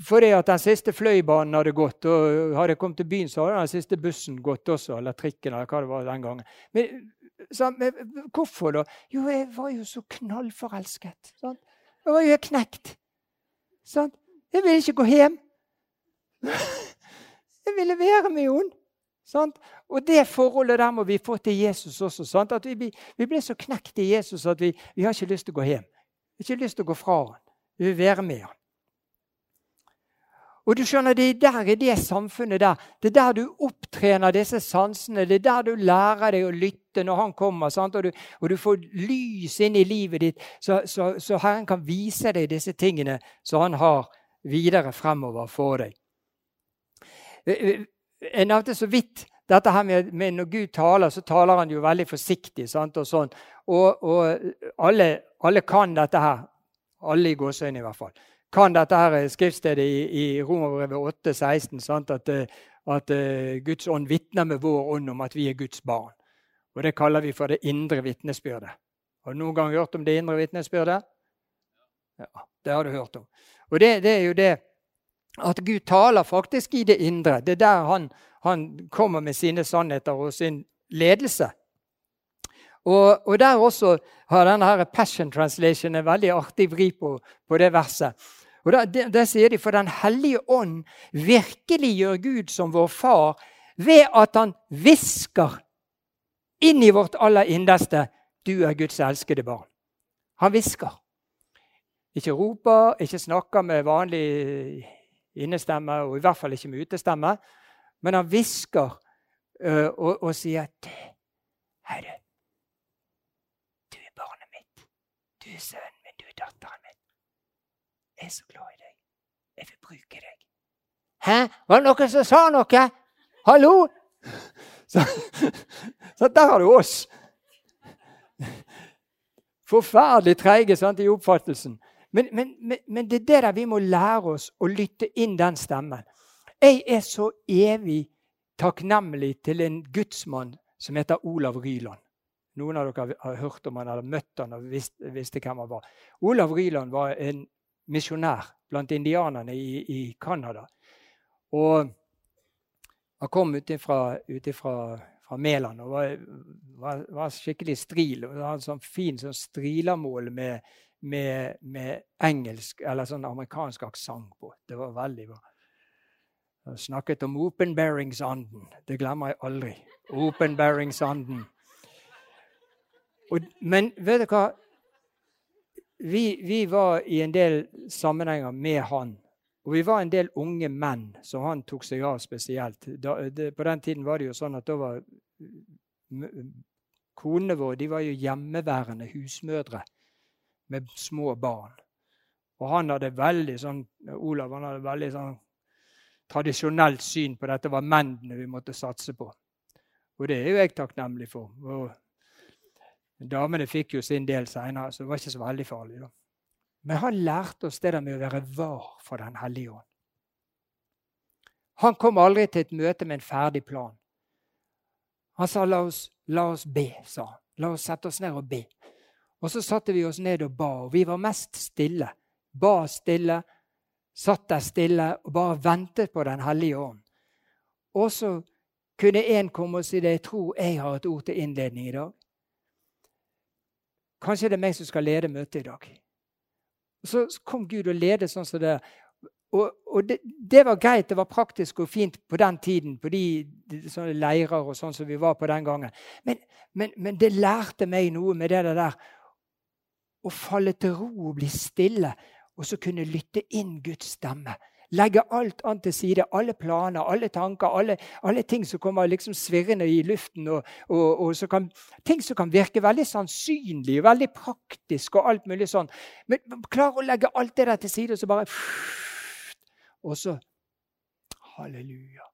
fordi at den siste fløibanen hadde gått, og hadde jeg kommet til byen, så hadde den siste bussen gått også, eller trikken. eller hva det var den gangen. Men, så, men hvorfor da? Jo, jeg var jo så knallforelsket. Sant? Jeg var jo knekt. Sant? Jeg ville ikke gå hjem. Jeg ville være med henne. Sant? Og det forholdet der må vi få til Jesus også. Sant? At vi, vi blir så knekt i Jesus at vi, vi har ikke lyst til å gå hjem. Vi har ikke lyst til å gå fra ham. Vi vil være med ham. Og du skjønner, Det er der i det samfunnet der, det er der du opptrener disse sansene. Det er der du lærer deg å lytte når han kommer, og du, og, du, får lys inn i livet ditt, så, så, så, Herren kan vise deg disse tingene som han har videre fremover for deg. Jeg nevnte så vidt dette her med, med, Når Gud taler, så taler han jo veldig forsiktig. Sant, og sånn. Og, og alle, alle, kan dette her. Alle i gåseøynene, i hvert fall. Kan dette her skriftstedet i, i Romerbrevet 8, 16, sant, at, at uh, Guds ånd vitner med vår ånd om at vi er Guds barn. Og Det kaller vi for det indre vitnesbyrdet. Har du noen gang hørt om det indre vitnesbyrdet? Ja, det har du hørt om. Og det, det, er jo det at Gud taler faktisk i det indre. Det er der han, han kommer med sine sannheter og sin ledelse. Og, og der også har denne her Passion Translation en veldig artig vri på, på det verset. Og der, sier de for Den hellige ånd virkelig gjør Gud som vår far ved at han hvisker inn i vårt aller innerste du er Guds elskede barn. Han hvisker. Ikke roper, ikke snakker med vanlig innestemme, og i hvert fall ikke med utestemme. Men han hvisker uh, og, og, sier at Herre, du er barnet mitt. Du er sønnen min, du er datteren min. Jeg er så glad i deg. Jeg vil bruke deg. Hæ? Var det noen som sa noe? Hallo? Så, så der har du oss. Forferdelig treige i oppfattelsen. Men, men, men, men, det er det der vi må lære oss å lytte inn den stemmen. Jeg er så evig takknemlig til en gudsmann som heter Olav Ryland. Noen av dere har hørt om han eller møtt han og visste, visste hvem han var. Olav Ryland var en misjonær blant indianerne i Canada. Og han kom ut fra Mæland og var, var, var, skikkelig stril. og Hadde sånn fin sånn strilermål med, med, med, engelsk eller sånn amerikansk aksent på. Det var veldig bra. Han snakket om openbaringsanden. Det glemmer jeg aldri. Openbaringsanden. men vet du hva? Vi, vi var i en del sammenhenger med han og vi var en del unge menn som han tok seg av spesielt. Da, det, på den tiden var det jo sånn at da var konene våre de var jo hjemmeværende husmødre med små barn. Og han hadde veldig sånn, Olav han hadde veldig sånn tradisjonelt syn på dette var mennene vi måtte satse på. Og det er jo jeg takknemlig for. Og damene fikk jo sin del seinere, så det var ikke så veldig farlig. da. Men han lærte oss det der med å være var for Den hellige ånd. Han kom aldri til et møte med en ferdig plan. Han sa la oss, la oss be, sa han. La oss sette oss ned og be. Og så satte vi oss ned og ba, og vi var mest stille. Ba stille, satt der stille og bare ventet på Den hellige ånd. Og så kunne en komme og si det. Jeg tror jeg har et ord til innledning i dag. Kanskje det er meg som skal lede møtet i dag. Og Så kom Gud og ledet sånn som det. Og, og det, det, var greit, det var praktisk og fint på den tiden, på de, de sånne leirer og sånn som vi var på den gangen. Men, men, men, det lærte meg noe med det der å falle til ro og bli stille, og så kunne lytte inn Guds stemme. Legge alt an til side. Alle planer, alle tanker, alle, alle ting som kommer liksom svirrende i luften. Og, og, og kan, ting som kan virke veldig sannsynlig, veldig praktisk og alt mulig sånn. Men klar å legge alt det der til side, og så bare Og så Halleluja.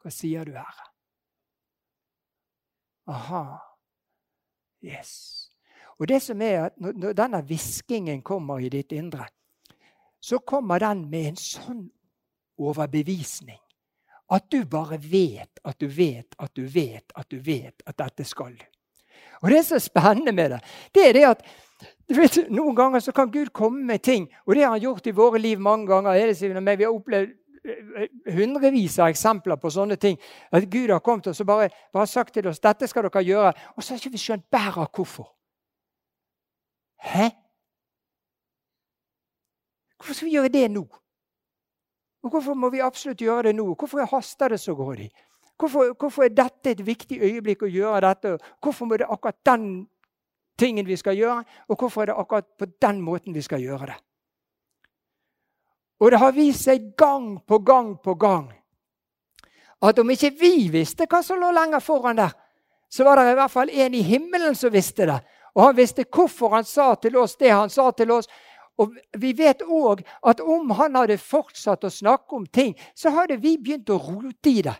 Hva sier du, Herre? Aha. Yes. Og det som er at Når denne hviskingen kommer i ditt indre, så kommer den med en sånn overbevisning. At du bare vet at du vet at du vet at du vet at dette skal du. Og Det som er spennende med det, det er det at vet, noen ganger så kan Gud komme med ting, og det har han gjort i våre liv mange ganger. Vi har opplevd eh, hundrevis av eksempler på sånne ting. At Gud har kommet og bare, bare sagt til oss dette skal dere gjøre, og så har ikke vi skjønt bæret hvorfor. Hæ? Hvorfor skal vi gjøre det nå? Og Hvorfor må vi absolutt gjøre det nå? Hvorfor haster det så grådig? Hvorfor, hvorfor, er dette et viktig øyeblikk å gjøre dette? Hvorfor må det akkurat den tingen vi skal gjøre? Og hvorfor er det akkurat på den måten vi skal gjøre det? Og det har vist seg gang på gang på gang at om ikke vi visste hva som lå lenger foran der, så var det i hvert fall en i himmelen som visste det. Og han visste hvorfor han sa til oss det han sa til oss. Og Vi vet òg at om han hadde fortsatt å snakke om ting, så hadde vi begynt å rote i det.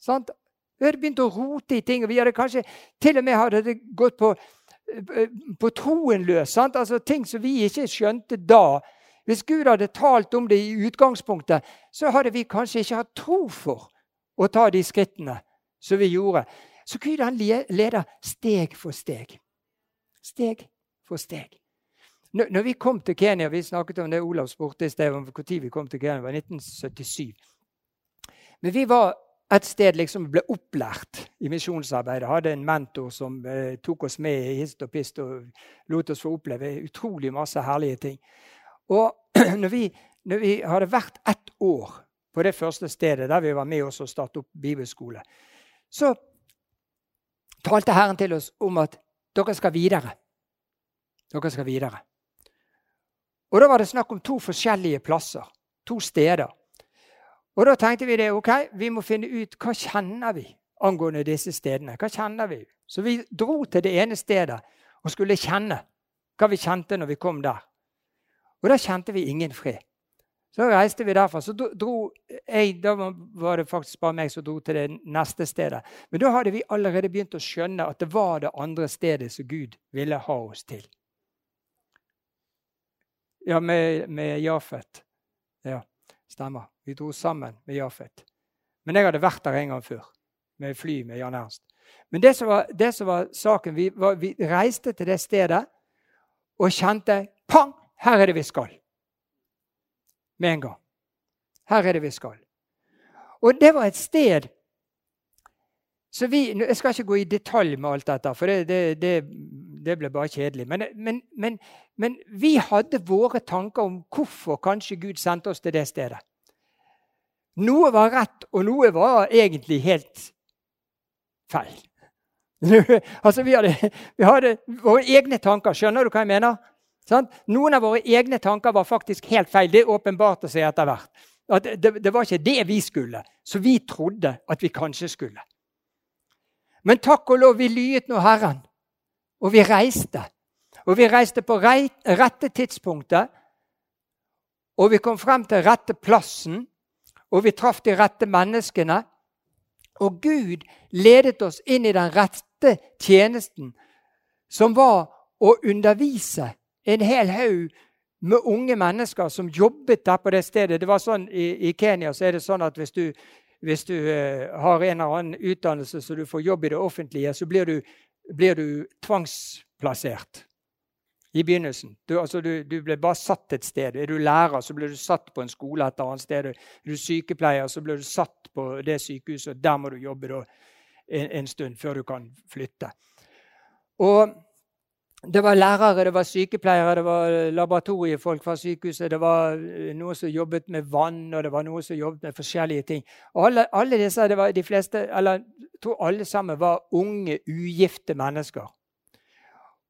Sant? Vi hadde begynt å rote i ting. og Vi hadde kanskje til og med hadde gått på, eh, på troen løs. Altså Ting som vi ikke skjønte da. Hvis Gud hadde talt om det i utgangspunktet, så hadde vi kanskje ikke hatt tro for å ta de skrittene som vi gjorde. Så Gud han leder steg for steg. Steg for steg. Når vi kom til Kenya Vi snakket om det Olav spurte i sted om når vi kom til Kenya. Det var 1977. Men vi var et sted liksom ble opplært i misjonsarbeidet. Hadde en mentor som eh, tok oss med i hist og pist og lot oss få oppleve utrolig masse herlige ting. Og når vi, når vi hadde vært ett år på det første stedet der vi var med oss og startet opp bibelskole, så talte Herren til oss om at dere skal videre. Dere skal videre. Og Da var det snakk om to forskjellige plasser, to steder. Og Da tenkte vi det, ok, vi må finne ut hva kjenner vi angående disse stedene. Hva kjenner vi? Så vi dro til det ene stedet og skulle kjenne hva vi kjente når vi kom der. Og da kjente vi ingen fred. Så reiste vi derfra. Så dro jeg, Da var det faktisk bare meg som dro til det neste stedet. Men da hadde vi allerede begynt å skjønne at det var det andre stedet som Gud ville ha oss til. Ja, med, med Jafet. Ja, stemmer. Vi dro sammen med Jafet. Men jeg hadde vært der en gang før, med fly med Jan Ernst. Men det som var, det som var saken, vi, var, vi, reiste til det stedet og kjente Pang! Her er det vi skal. Med en gang. Her er det vi skal. Og det var et sted så vi, Jeg skal ikke gå i detalj med alt dette, for det, det, det, det ble bare kjedelig. Men, men, men, men, vi hadde våre tanker om hvorfor kanskje Gud sendte oss til det stedet. Noe var rett, og noe var egentlig helt feil. altså, vi hadde, vi hadde, våre egne tanker. Skjønner du hva jeg mener? Sånn? Noen av våre egne tanker var faktisk helt feil. Det åpenbarte seg etter hvert. At det, det var ikke det vi skulle, så vi trodde at vi kanskje skulle. Men takk og lov, vi lyet nå Herren, og vi reiste. Og vi reiste på rette tidspunktet, og vi kom frem til rette plassen, og vi traff de rette menneskene. Og Gud ledet oss inn i den rette tjenesten, som var å undervise en hel haug med unge mennesker som jobbet der på det stedet. Det var sånn I, i Kenya så er det sånn at hvis du hvis du uh, har en eller annen utdannelse så du får jobb i det offentlige, så blir du, blir du tvangsplassert i begynnelsen. Du, altså, du, du, ble bare satt et sted. Er du lærer, så blir du satt på en skole et annet sted. Er du sykepleier, så blir du satt på det sykehuset. og Der må du jobbe da, en, en stund før du kan flytte. Og det var lærere, det var sykepleiere, det var laboratoriefolk fra sykehuset. Det var noe noen som jobbet med vann, og det var noen som jobbet med forskjellige ting. Og alle, alle disse, det var de fleste, eller jeg tror alle sammen var unge, ugifte mennesker.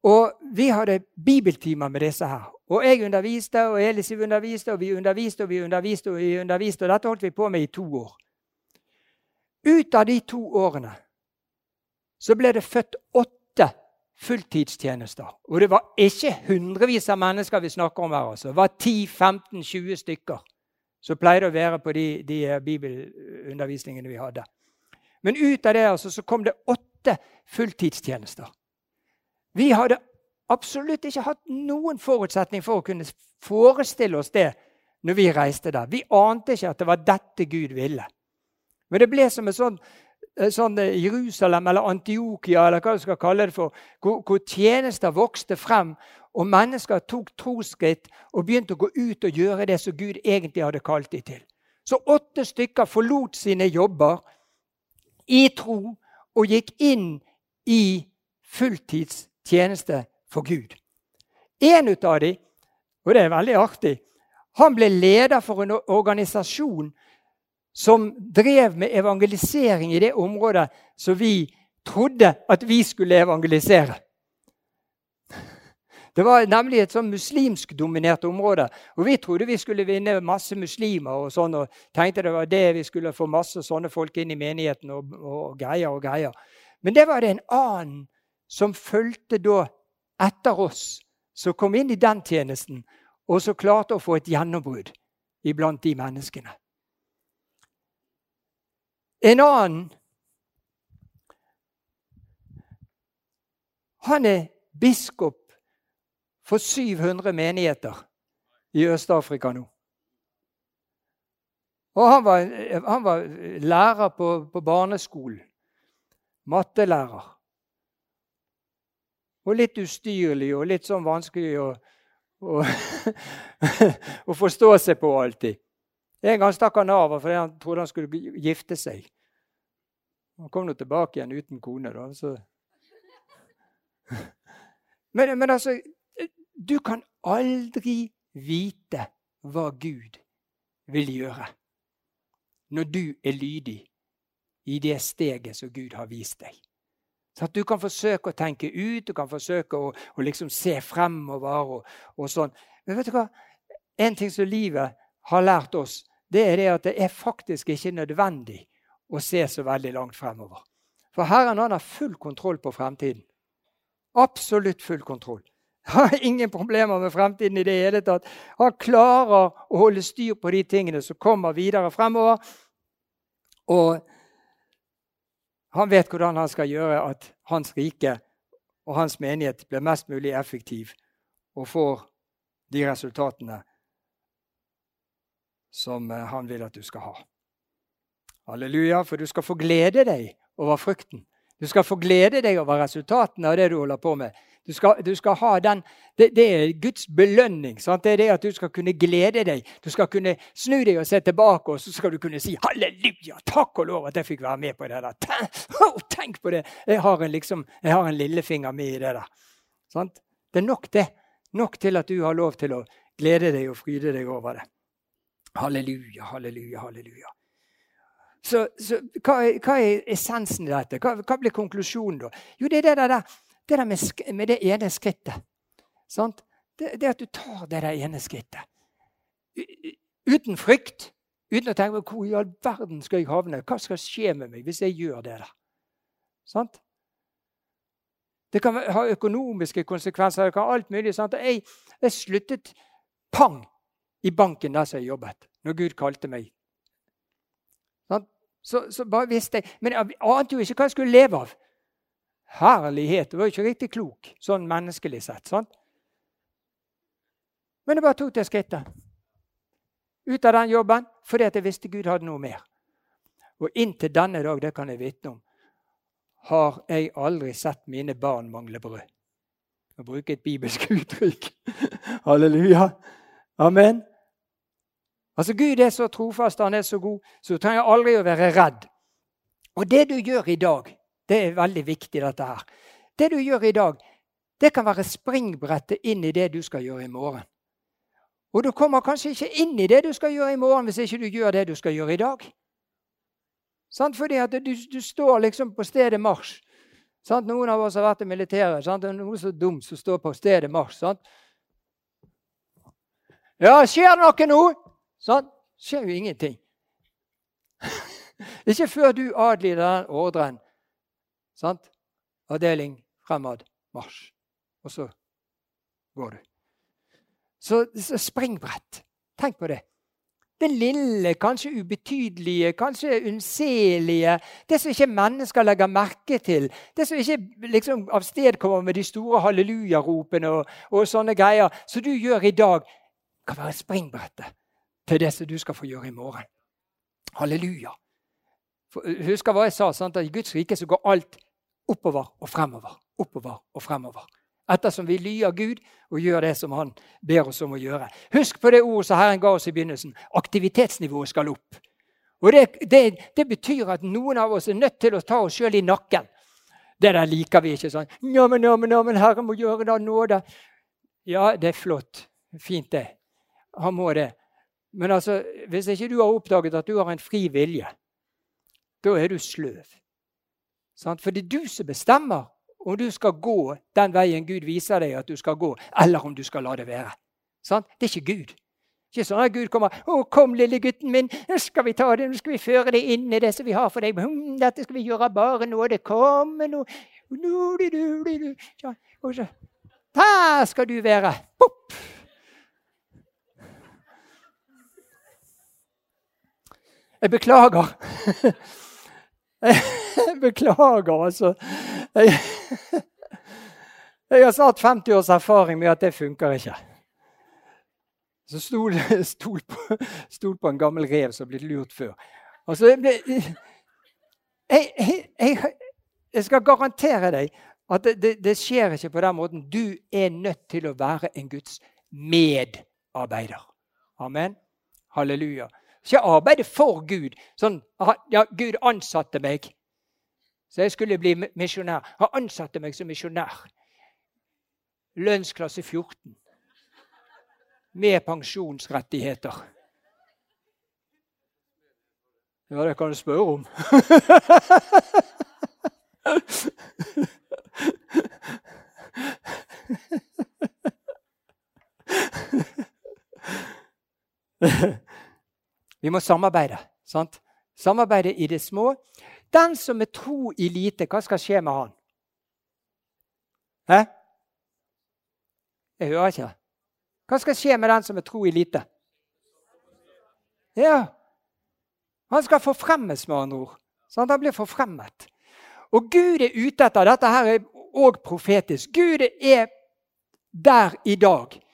Og vi hadde bibeltimer med disse her. Og jeg underviste, og Elisiv underviste, og vi underviste og vi underviste. Og vi underviste, og dette holdt vi på med i to år. Ut av de to årene så ble det født åtte fulltidstjenester. Og det var ikke hundrevis av mennesker vi snakker om her. altså. Det var 10-15-20 stykker som pleide å være på de, de eh, bibelundervisningene vi hadde. Men ut av det altså, så kom det åtte fulltidstjenester. Vi hadde absolutt ikke hatt noen forutsetning for å kunne forestille oss det når vi reiste der. Vi ante ikke at det var dette Gud ville. Men det ble som et sånn sånn eh, Jerusalem eller Antiokia, eller hva du skal kalle det for, hvor, hvor tjenester vokste frem, og mennesker tok trosskritt og begynte å gå ut og gjøre det som Gud egentlig hadde kalt dem til. Så åtte stykker forlot sine jobber i tro og gikk inn i fulltidstjeneste for Gud. En av dem, og det er veldig artig, han ble leder for en organisasjon som drev med evangelisering i det området som vi trodde at vi skulle evangelisere. Det var nemlig et sånn muslimsk-dominert område. og Vi trodde vi skulle vinne masse muslimer og sånn, og tenkte det var det vi skulle få masse sånne folk inn i menigheten og, og greier og greier. Men det var det en annen som fulgte da etter oss, som kom inn i den tjenesten, og som klarte å få et gjennombrudd iblant de menneskene. En annen Han er biskop for 700 menigheter i Øst-Afrika nå. Og han var, han var lærer på, på barneskolen. Mattelærer. Og litt ustyrlig og litt sånn vanskelig å, å, å forstå seg på alltid. En gang stakk han av fordi han trodde han skulle gifte seg. Han kom nå tilbake igjen uten kone. da, så... Men, men altså Du kan aldri vite hva Gud vil gjøre når du er lydig i det steget som Gud har vist deg. Så at Du kan forsøke å tenke ut, du kan forsøke å, å liksom se fremover. og, og sånn. Men vet du hva? En ting som livet har lært oss, det er det at det er faktisk ikke nødvendig å se så veldig langt fremover. For Herren han har full kontroll på fremtiden. Absolutt full kontroll. Har ingen problemer med fremtiden i det hele tatt. Han klarer å holde styr på de tingene som kommer videre fremover. Og han vet hvordan han skal gjøre at hans rike og hans menighet blir mest mulig effektiv og får de resultatene som eh, han vil at du skal ha. Halleluja, for du skal få glede deg over frukten. Du skal få glede deg over resultatene av det du holder på med. Du skal, du skal ha den, det, det, er Guds belønning. Sant? Det er det at du skal kunne glede deg. Du skal kunne snu deg og se tilbake, og så skal du kunne si 'halleluja', takk og lov at jeg fikk være med på det der. Tenk på det! Jeg har en, liksom, en lillefinger med i det der. Sant? Det er nok det. Nok til at du har lov til å glede deg og fryde deg over det. Halleluja, halleluja, halleluja. Så, så hva, er, hva, er, essensen i dette? Hva, hva, blir konklusjonen da? Jo, det er det der, det der med, med, det ene skrittet. Det, det, at du tar det der ene skrittet. Uten frykt. Uten å tenke hvor i all verden skal jeg havne? Hva skal skje med meg hvis jeg gjør det der? Sant? Det kan ha økonomiske konsekvenser. det kan ha alt mulig. Sant? Jeg, jeg sluttet pang i banken der som jeg jobbet, når Gud kalte meg. Så, så, bare visste jeg, Men jeg ante jo ikke hva jeg skulle leve av. Herlighet. Jeg var jo ikke riktig klok sånn menneskelig sett. sant? Men jeg bare tok det skrittet. Ut av den jobben fordi at jeg visste Gud hadde noe mer. Og inntil denne dag, det kan jeg vitne om, har jeg aldri sett mine barn mangle brød. Å bruke et bibelsk uttrykk. Halleluja. Amen. Altså Gud er så trofast, han er så god, så du trenger aldri å være redd. Og det du gjør i dag, det er veldig viktig, dette her. Det du gjør i dag, det kan være springbrettet inn i det du skal gjøre i morgen. Og du kommer kanskje ikke inn i det du skal gjøre i morgen, hvis ikke du gjør det du skal gjøre i dag. Sant? Fordi at du, du står liksom på stedet marsj. Sant? Noen av oss har vært i militæret. Sant? Det er noe så dumt som står på stedet marsj. Sant? Ja, skjer det noe nå? Sånn skjer jo ingenting. Ikke før du adlyder den ordren. Sant? Avdeling fremad, marsj. Og så går du. Så, så springbrett. Tenk på det. Den lille, kanskje ubetydelige, kanskje unnselige, det som ikke mennesker legger merke til, det som ikke liksom avstedkommer med de store hallelujaropene og, og sånne greier, som du gjør i dag, kan være springbrettet til det som du skal få gjøre i morgen. Halleluja. Husker hva jeg sa? Sant? at I Guds rike så går alt oppover og fremover. Oppover og fremover. Ettersom vi lyer Gud og gjør det som Han ber oss om å gjøre. Husk på det ordet som Herren ga oss i begynnelsen. Aktivitetsnivået skal opp. Og det, det, det, betyr at noen av oss er nødt til å ta oss sjøl i nakken. Det der liker vi ikke sånn. Ja, men, ja, men, ja, men Herren må gjøre det nåde. Ja, det er flott. Fint, det. Han må det. Men altså, hvis ikke du har oppdaget at du har en fri vilje, da er du sløv. For det er du som bestemmer om du skal gå den veien Gud viser deg at du skal gå, eller om du skal la det være. Det er ikke Gud. Det er Ikke sånn at Gud kommer 'Å, kom, lille gutten min, nå skal vi ta det, nå skal vi føre det inn i det som vi har for deg.' Hm, 'Dette skal vi gjøre bare nå. Det kommer nå.' Der skal du være. Pop! Jeg beklager. Jeg beklager, altså. Jeg har snart 50 års erfaring med at det funker ikke. Så stol, stol, på, stol på en gammel rev som har blitt lurt før. Altså, jeg, jeg, jeg, skal garantere deg at det, det, det, skjer ikke på den måten. Du er nødt til å være en Guds medarbeider. Amen. Halleluja. Ikke arbeide for Gud. Sånn, ja, Gud ansatte meg, så jeg skulle bli misjonær. Han ansatte meg som misjonær. Lønnsklasse 14. Med pensjonsrettigheter. Ja, det kan du spørre om. Vi må samarbeide. sant? Samarbeide i det små. Den som er tro i lite, hva skal skje med han? Hæ? Jeg hører ikke. Hva skal skje med den som er tro i lite? Ja, Han skal forfremmes, med andre ord. Sant? Han blir forfremmet. Og Gud er ute etter Dette her er òg profetisk. Gud er der i dag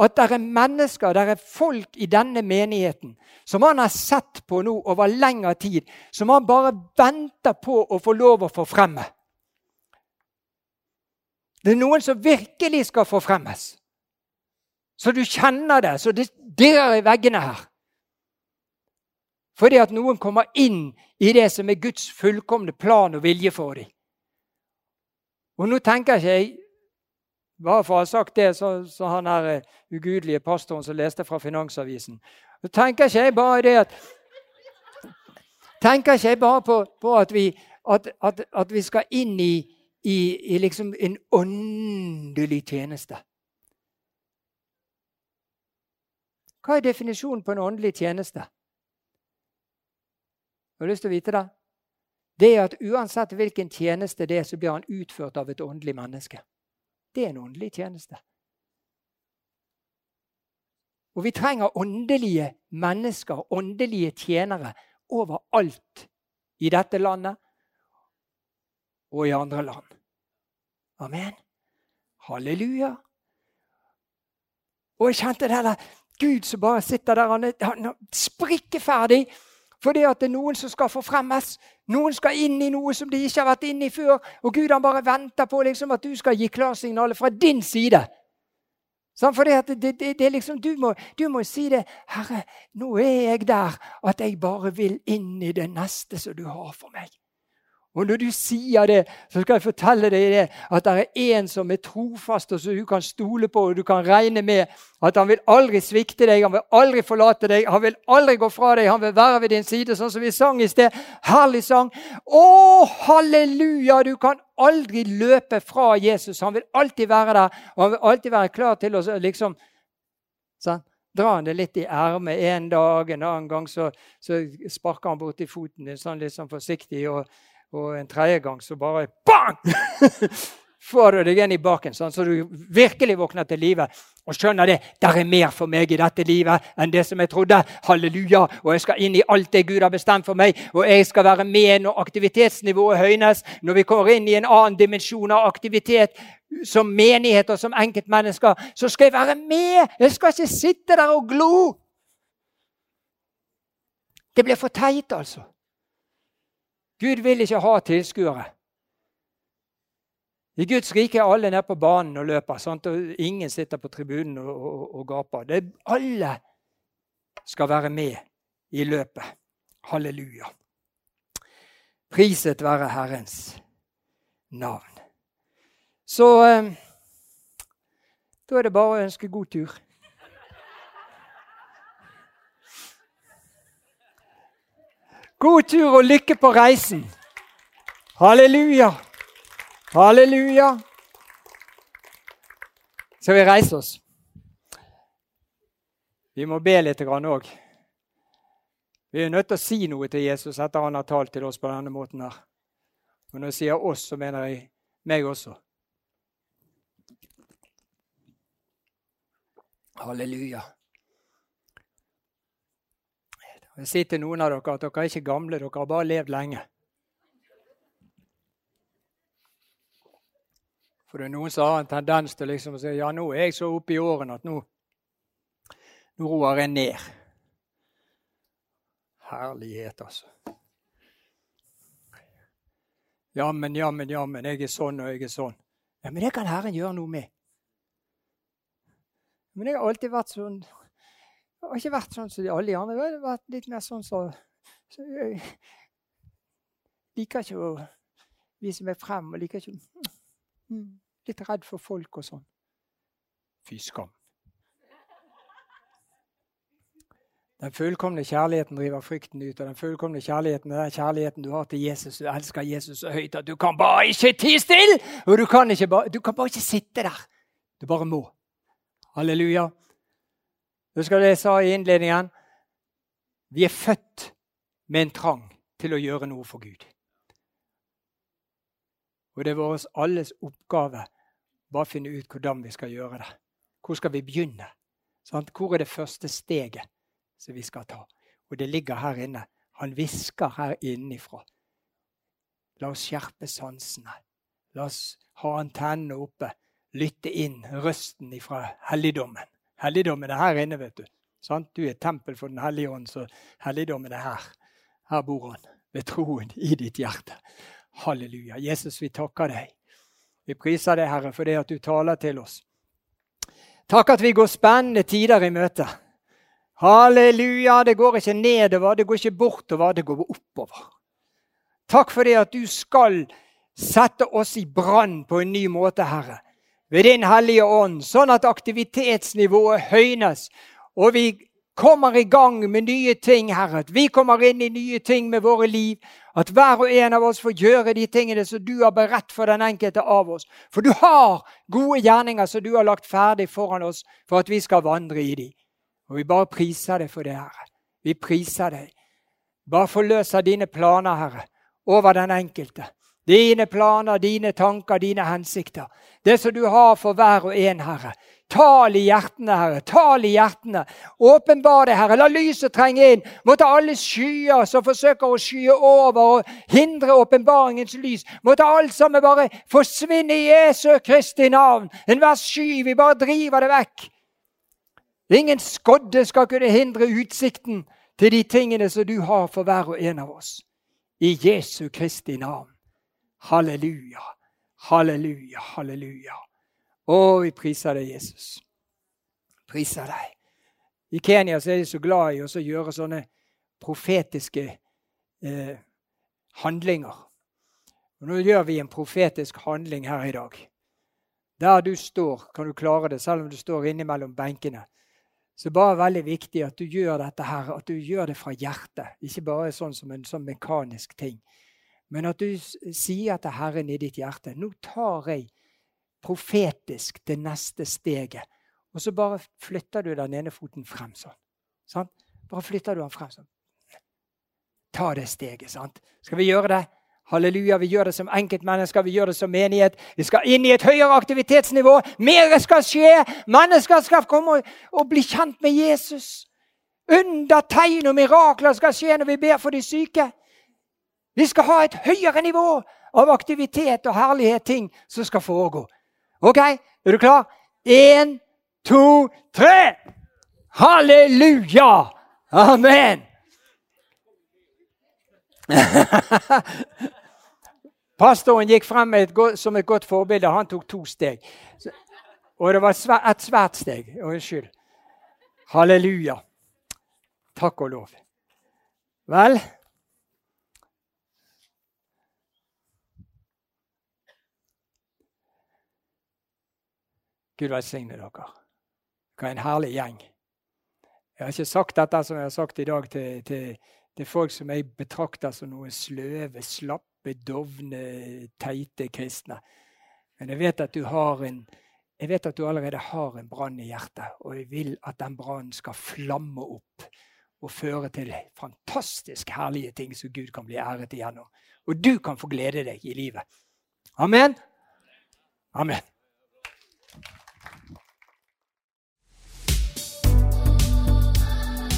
at det er mennesker, det er folk i denne menigheten som han har sett på nå over lengre tid, som han bare venter på å få lov å forfremme. Det er noen som virkelig skal forfremmes. Så du kjenner det, så det dirrer i veggene her. Fordi at noen kommer inn i det som er Guds fullkomne plan og vilje for dem. Og nå tenker ikke jeg bare for å ha sagt det, så, så han er uh, ugudelige pastoren som leste fra Finansavisen. Så tenker ikke jeg bare det at Tenker ikke jeg bare på, på at, vi, at, at, at, vi, skal inn i, i, i liksom en åndelig tjeneste. Hva er definisjonen på en åndelig tjeneste? Har du lyst til å vite det? Det er at uansett hvilken tjeneste det er, så blir han utført av et åndelig menneske. Det er en åndelig tjeneste. Og vi trenger åndelige mennesker, åndelige tjenere, overalt i dette landet og i andre land. Amen. Halleluja. Og jeg kjente det der Gud som bare sitter der, han er, han er sprikkeferdig. Fordi at det er noen som skal forfremmes. Noen skal inn i noe som de ikke har vært inne i før. Og Gud han bare venter på liksom at du skal gi klarsignalet fra din side. Sånn, for det, det, det, det liksom, du, må, du må si det. 'Herre, nå er jeg der at jeg bare vil inn i det neste som du har for meg.' Og når du sier det, så skal jeg fortelle deg det, at det er en som er trofast, og som du kan stole på og du kan regne med at han vil aldri svikte deg, han vil aldri forlate deg, han vil aldri gå fra deg, han vil være ved din side, sånn som vi sang i sted. Herlig sang. Å, halleluja! Du kan aldri løpe fra Jesus. Han vil alltid være der, og han vil alltid være klar til å liksom sånn, dra han det litt i ermet en dag, en annen gang så, så sparker han borti foten din sånn litt sånn forsiktig. og og en tredje gang så bare bang! får du deg inn i baken, sånn, så du virkelig våkner til live og skjønner det. Der er mer for meg i dette livet enn det som jeg trodde. Halleluja! Og jeg skal inn i alt det Gud har bestemt for meg. Og jeg skal være med når aktivitetsnivået høynes, når vi kommer inn i en annen dimensjon av aktivitet som menighet og som enkeltmennesker. Så skal jeg være med! Jeg skal ikke sitte der og glo! Det blir for teit, altså. Gud vil ikke ha tilskuere. I Guds rike er alle nede på banen og løper. Sant? og Ingen sitter på tribunen og, og, og gaper. Det, alle skal være med i løpet. Halleluja. Priset være Herrens navn. Så eh, da er det bare å ønske god tur. God tur og lykke på reisen. Halleluja. Halleluja. Skal vi reise oss? Vi må be litt òg. Vi er nødt til å si noe til Jesus etter han har talt til oss på denne måten. her. Og når jeg sier oss, så mener jeg meg også. Halleluja. Jeg sier til noen av dere at dere er ikke gamle, dere har bare levd lenge. For det er noen som har en tendens til liksom å si ja, nå er jeg så oppe i årene at nå, nå roer jeg ned. Herlighet, altså. Jammen, jammen, jammen, jeg er sånn og jeg er sånn. Ja, Men det kan Herren gjøre noe med. Men jeg har alltid vært sånn har ikke vært sånn som de alle de andre. Jeg har vært litt mer sånn som så, så liker ikke å vise meg frem. og liker ikke mm, Litt redd for folk og sånn. Fy skam. Den fullkomne kjærligheten driver frykten ut. Og den fullkomne kjærligheten er den kjærligheten du har til Jesus. Du elsker Jesus så høyt at du kan bare ikke tie stille! Og du kan, bare, du kan bare ikke sitte der. Du bare må. Halleluja. Husker du det jeg sa i innledningen? Vi er født med en trang til å gjøre noe for Gud. Og det er vår alles oppgave bare å finne ut hvordan vi skal gjøre det. Hvor skal vi begynne? Hvor er det første steget som vi skal ta? Og det ligger her inne. Han hvisker her innenfra. La oss skjerpe sansene. La oss ha antennene oppe. Lytte inn røsten ifra helligdommen. Helligdommen er her inne, vet du. Du er tempel for Den hellige ånd, så helligdommen er her. Her bor han ved troen i ditt hjerte. Halleluja. Jesus, vi takker deg. Vi priser deg, Herre, for det at du taler til oss. Takk at vi går spennende tider i møte. Halleluja. Det går ikke nedover, det går ikke bortover, det går oppover. Takk for det at du skal sette oss i brann på en ny måte, Herre. Ved Din Hellige Ånd, sånn at aktivitetsnivået høynes, og vi kommer i gang med nye ting, Herre. At vi kommer inn i nye ting med våre liv. At hver og en av oss får gjøre de tingene som du har beredt for den enkelte av oss. For du har gode gjerninger som du har lagt ferdig foran oss for at vi skal vandre i dem. Og vi bare priser deg for det, Herre. Vi priser deg. Bare forløser dine planer, Herre, over den enkelte. Dine planer, dine tanker, dine hensikter. Det som du har for hver og en, Herre. Tal i hjertene, Herre. Tal i hjertene. Åpenbar det, Herre. La lyset trenge inn. Måtte alle skyer som forsøker å skye over og hindre åpenbaringens lys, måtte alt sammen bare forsvinne i Jesu Kristi navn. Enhver sky, vi bare driver det vekk. Ingen skodde skal kunne hindre utsikten til de tingene som du har for hver og en av oss. I Jesu Kristi navn. Halleluja, halleluja, halleluja. Å, vi priser deg, Jesus. Priser deg. I Kenya er de så glad i å gjøre sånne profetiske eh, handlinger. Og Nå gjør vi en profetisk handling her i dag. Der du står, kan du klare det, selv om du står innimellom benkene. Så det er bare veldig viktig at du gjør dette her, at du gjør det fra hjertet. Ikke bare sånn som en sånn mekanisk ting. Men at du sier til Herren i ditt hjerte Nå tar jeg profetisk det neste steget. Og så bare flytter du den ene foten frem sånn. Sant? Bare flytter du den frem sånn. Ta det steget. sant? Skal vi gjøre det? Halleluja, vi gjør det som enkeltmennesker, vi gjør det som menighet. Vi skal inn i et høyere aktivitetsnivå. Mer skal skje. Mennesker skal komme og, og bli kjent med Jesus. Under, tegn og mirakler skal skje når vi ber for de syke. Vi skal ha et høyere nivå av aktivitet og herlighet, ting som skal foregå. OK, er du klar? Én, to, tre! Halleluja! Amen! Pastoren gikk frem et godt, som et godt forbilde. Han tok to steg. Og det var et svært steg. Unnskyld. Halleluja. Takk og lov. Vel Gud velsigne dere. Hva en herlig gjeng. Jeg har ikke sagt dette som jeg har sagt i dag til, til, til folk som jeg betrakter som noen sløve, slappe, dovne, teite kristne. Men jeg vet at du en vet at du allerede har en brann i hjertet, og jeg vil at den brannen skal flamme opp og føre til fantastisk herlige ting som Gud kan bli æret igjennom. Og du kan få glede deg i livet. Amen. Amen.